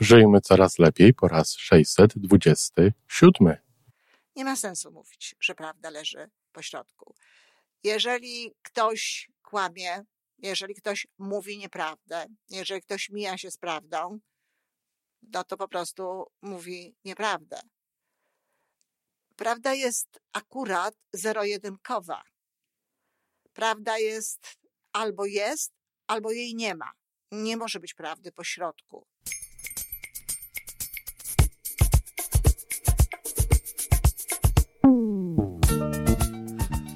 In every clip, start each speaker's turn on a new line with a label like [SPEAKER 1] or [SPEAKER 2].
[SPEAKER 1] Żyjmy coraz lepiej po raz 627.
[SPEAKER 2] Nie ma sensu mówić, że prawda leży po środku. Jeżeli ktoś kłamie, jeżeli ktoś mówi nieprawdę, jeżeli ktoś mija się z prawdą, no to po prostu mówi nieprawdę. Prawda jest akurat zero-jedynkowa. Prawda jest albo jest, albo jej nie ma. Nie może być prawdy po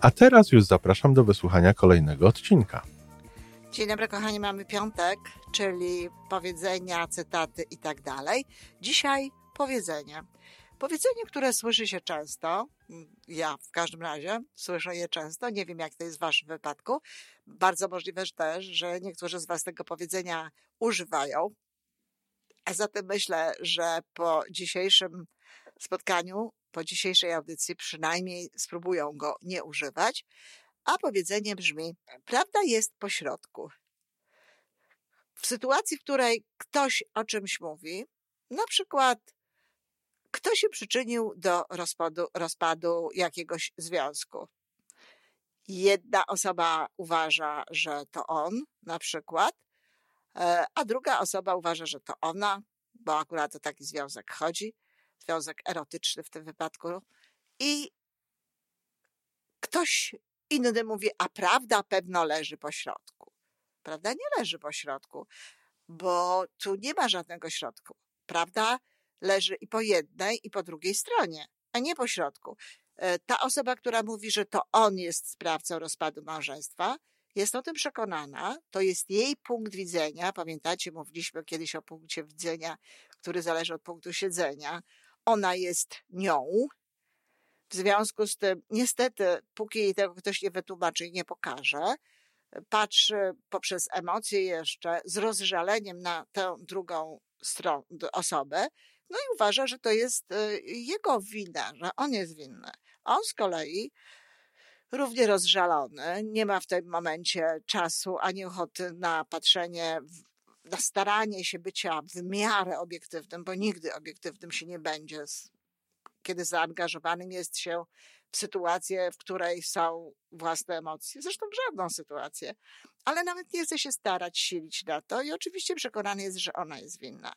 [SPEAKER 1] A teraz już zapraszam do wysłuchania kolejnego odcinka.
[SPEAKER 2] Dzień dobry, kochani, mamy piątek, czyli powiedzenia, cytaty i tak dalej. Dzisiaj powiedzenie. Powiedzenie, które słyszy się często, ja w każdym razie słyszę je często, nie wiem jak to jest w Waszym wypadku. Bardzo możliwe też, że niektórzy z Was tego powiedzenia używają. A zatem myślę, że po dzisiejszym spotkaniu, po dzisiejszej audycji przynajmniej spróbują go nie używać. A powiedzenie brzmi: Prawda jest po środku. W sytuacji, w której ktoś o czymś mówi, na przykład kto się przyczynił do rozpadu, rozpadu jakiegoś związku. Jedna osoba uważa, że to on, na przykład, e, a druga osoba uważa, że to ona, bo akurat o taki związek chodzi, związek erotyczny w tym wypadku. I ktoś inny mówi, a prawda pewno leży po środku. Prawda nie leży po środku, bo tu nie ma żadnego środku. Prawda leży i po jednej, i po drugiej stronie, a nie po środku. E, ta osoba, która mówi, że to on jest sprawcą rozpadu małżeństwa, jest o tym przekonana, to jest jej punkt widzenia. Pamiętacie, mówiliśmy kiedyś o punkcie widzenia, który zależy od punktu siedzenia. Ona jest nią. W związku z tym, niestety, póki jej tego ktoś nie wytłumaczy i nie pokaże, patrzy poprzez emocje jeszcze z rozżaleniem na tę drugą stronę, osobę no i uważa, że to jest e, jego wina, że on jest winny. On z kolei równie rozżalony, nie ma w tym momencie czasu ani ochoty na patrzenie, na staranie się bycia w miarę obiektywnym, bo nigdy obiektywnym się nie będzie, kiedy zaangażowanym jest się w sytuację, w której są własne emocje, zresztą żadną sytuację, ale nawet nie chce się starać, silić na to i oczywiście przekonany jest, że ona jest winna.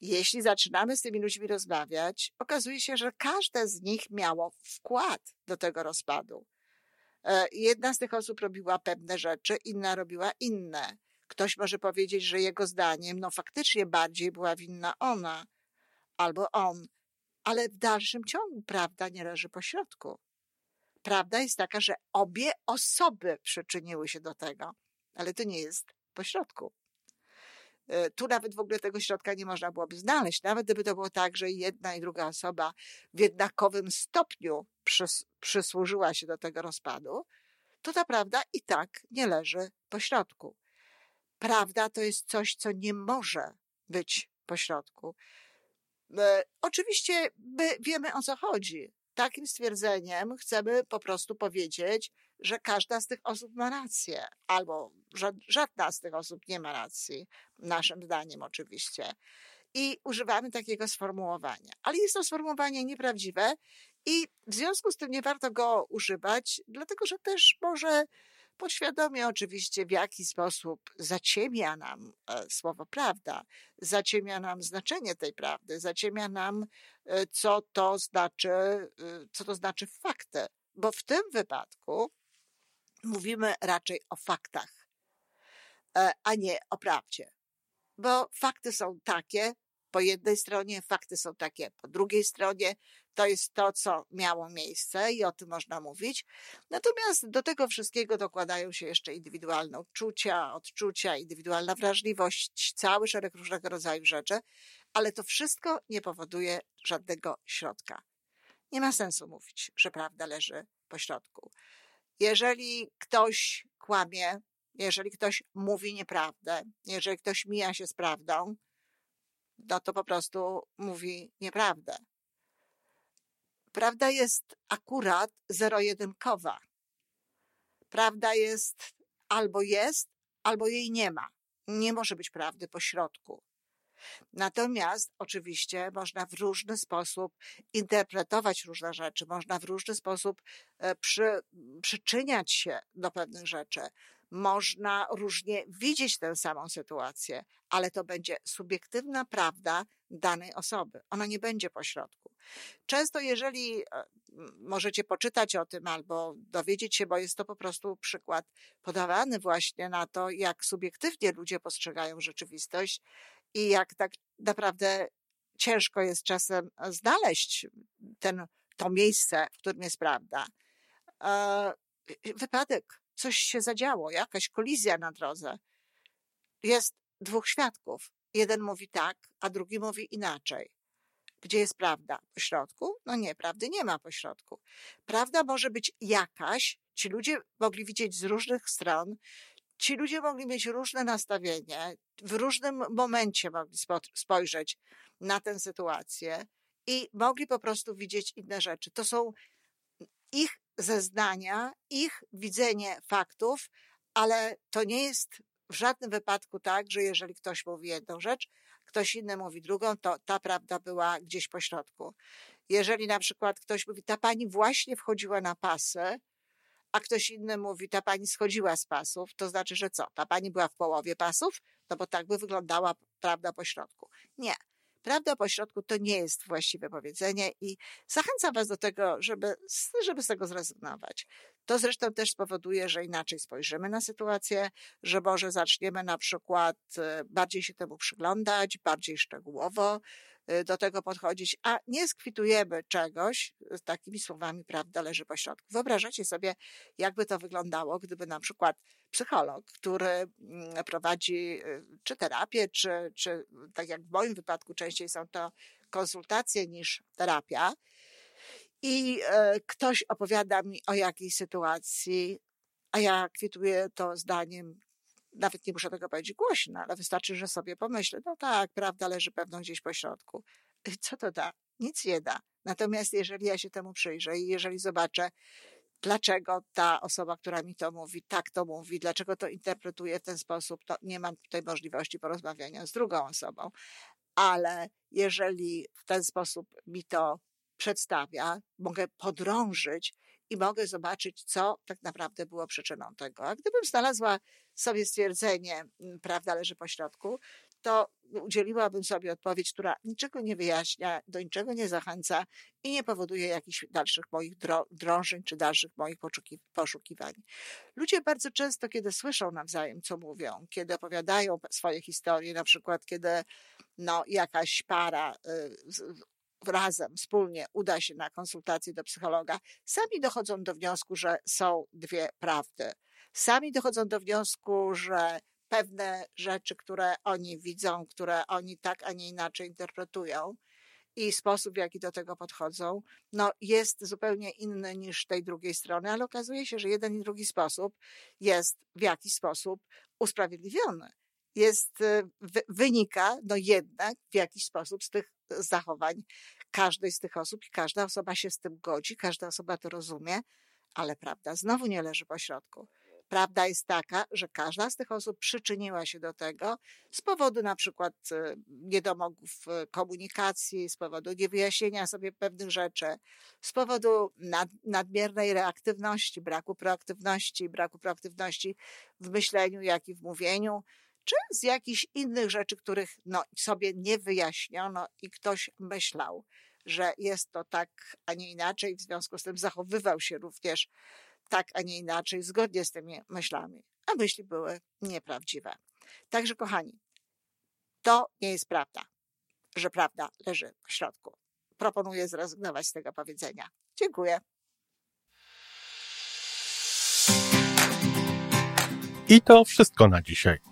[SPEAKER 2] Jeśli zaczynamy z tymi ludźmi rozmawiać, okazuje się, że każde z nich miało wkład do tego rozpadu. E, jedna z tych osób robiła pewne rzeczy, inna robiła inne. Ktoś może powiedzieć, że jego zdaniem, no faktycznie bardziej była winna ona albo on, ale w dalszym ciągu prawda nie leży po środku. Prawda jest taka, że obie osoby przyczyniły się do tego, ale to nie jest po środku. E, tu nawet w ogóle tego środka nie można byłoby znaleźć. Nawet gdyby to było tak, że jedna i druga osoba w jednakowym stopniu przys przysłużyła się do tego rozpadu, to ta prawda i tak nie leży po środku. Prawda to jest coś, co nie może być po środku. E, oczywiście my wiemy o co chodzi. Takim stwierdzeniem chcemy po prostu powiedzieć, że każda z tych osób ma rację, albo żadna z tych osób nie ma racji, naszym zdaniem oczywiście. I używamy takiego sformułowania. Ale jest to sformułowanie nieprawdziwe i w związku z tym nie warto go używać, dlatego że też może podświadomie oczywiście w jaki sposób zaciemia nam e, słowo prawda, zaciemia nam znaczenie tej prawdy, zaciemia nam, e, co to znaczy, e, co to znaczy fakty. Bo w tym wypadku mówimy raczej o faktach, a nie o prawdzie. Bo fakty są takie po jednej stronie, fakty są takie po drugiej stronie. To jest to, co miało miejsce i o tym można mówić. Natomiast do tego wszystkiego dokładają się jeszcze indywidualne uczucia, odczucia, indywidualna wrażliwość, cały szereg różnego rodzaju rzeczy. ale to wszystko nie powoduje żadnego środka. Nie ma sensu mówić, że prawda leży po środku. Jeżeli ktoś kłamie, jeżeli ktoś mówi nieprawdę, jeżeli ktoś mija się z prawdą, no to po prostu mówi nieprawdę. Prawda jest akurat zero-jedynkowa. Prawda jest albo jest, albo jej nie ma. Nie może być prawdy po środku. Natomiast oczywiście można w różny sposób interpretować różne rzeczy, można w różny sposób e, przy, przyczyniać się do pewnych rzeczy, można różnie widzieć tę samą sytuację, ale to będzie subiektywna prawda danej osoby. Ona nie będzie pośrodku. Często, jeżeli e, możecie poczytać o tym albo dowiedzieć się, bo jest to po prostu przykład podawany właśnie na to, jak subiektywnie ludzie postrzegają rzeczywistość i jak tak naprawdę ciężko jest czasem znaleźć ten, to miejsce, w którym jest prawda. E, wypadek, coś się zadziało, jakaś kolizja na drodze. Jest dwóch świadków. Jeden mówi tak, a drugi mówi inaczej. Gdzie jest prawda? Po środku? No nie, prawdy nie ma po środku. Prawda może być jakaś, ci ludzie mogli widzieć z różnych stron, ci ludzie mogli mieć różne nastawienie, w różnym momencie mogli spojrzeć na tę sytuację i mogli po prostu widzieć inne rzeczy. To są ich zeznania, ich widzenie faktów, ale to nie jest w żadnym wypadku tak, że jeżeli ktoś mówi jedną rzecz, ktoś inny mówi drugą, to ta prawda była gdzieś po środku. Jeżeli na przykład ktoś mówi, ta pani właśnie wchodziła na pasy, a ktoś inny mówi, ta pani schodziła z pasów, to znaczy, że co? Ta pani była w połowie pasów? No bo tak by wyglądała prawda po środku. Nie. Prawda po środku to nie jest właściwe powiedzenie i zachęcam Was do tego, żeby, żeby z tego zrezygnować. To zresztą też spowoduje, że inaczej spojrzymy na sytuację, że może zaczniemy na przykład e, bardziej się temu przyglądać, bardziej szczegółowo, Y, do tego podchodzić, a nie skwitujemy czegoś z takimi słowami, prawda, leży po środku. Wyobrażacie sobie, jakby to wyglądało, gdyby na przykład psycholog, który mm, prowadzi czy terapię, czy, czy tak jak w moim wypadku częściej są to konsultacje niż terapia, i e, ktoś opowiada mi o jakiejś sytuacji, a ja kwituję to zdaniem, nawet nie muszę tego powiedzieć głośno, ale wystarczy, że sobie pomyślę, no tak, prawda leży pewno gdzieś po środku. Co to da? Nic nie da. Natomiast jeżeli ja się temu przyjrzę i jeżeli zobaczę, dlaczego ta osoba, która mi to mówi, tak to mówi, dlaczego to interpretuje w ten sposób, to nie mam tutaj możliwości porozmawiania z drugą osobą. Ale jeżeli w ten sposób mi to przedstawia, mogę podrążyć i mogę zobaczyć, co tak naprawdę było przyczyną tego. A gdybym znalazła sobie stwierdzenie, mm, prawda leży po środku, to udzieliłabym sobie odpowiedź, która niczego nie wyjaśnia, do niczego nie zachęca i nie powoduje jakichś dalszych moich drążeń czy dalszych moich poszukiwań. Ludzie bardzo często, kiedy słyszą nawzajem, co mówią, kiedy opowiadają swoje historie, na przykład kiedy no, jakaś para y, razem, wspólnie uda się na konsultację do psychologa, sami dochodzą do wniosku, że są dwie prawdy. Sami dochodzą do wniosku, że pewne rzeczy, które oni widzą, które oni tak, a nie inaczej interpretują i sposób, w jaki do tego podchodzą, no jest zupełnie inny niż tej drugiej strony, ale okazuje się, że jeden i drugi sposób jest w jakiś sposób usprawiedliwiony jest, y, wynika no jednak w jakiś sposób z tych zachowań każdej z tych osób i każda osoba się z tym godzi, każda osoba to rozumie, ale prawda znowu nie leży po środku. Prawda jest taka, że każda z tych osób przyczyniła się do tego z powodu na przykład y, niedomogów komunikacji, z powodu niewyjaśnienia sobie pewnych rzeczy, z powodu nad, nadmiernej reaktywności, braku proaktywności, braku proaktywności w myśleniu, jak i w mówieniu, czy z jakichś innych rzeczy, których no, sobie nie wyjaśniono i ktoś myślał, że jest to tak, a nie inaczej, w związku z tym zachowywał się również tak, a nie inaczej, zgodnie z tymi myślami, a myśli były nieprawdziwe. Także, kochani, to nie jest prawda, że prawda leży w środku. Proponuję zrezygnować z tego powiedzenia. Dziękuję.
[SPEAKER 1] I to wszystko na dzisiaj.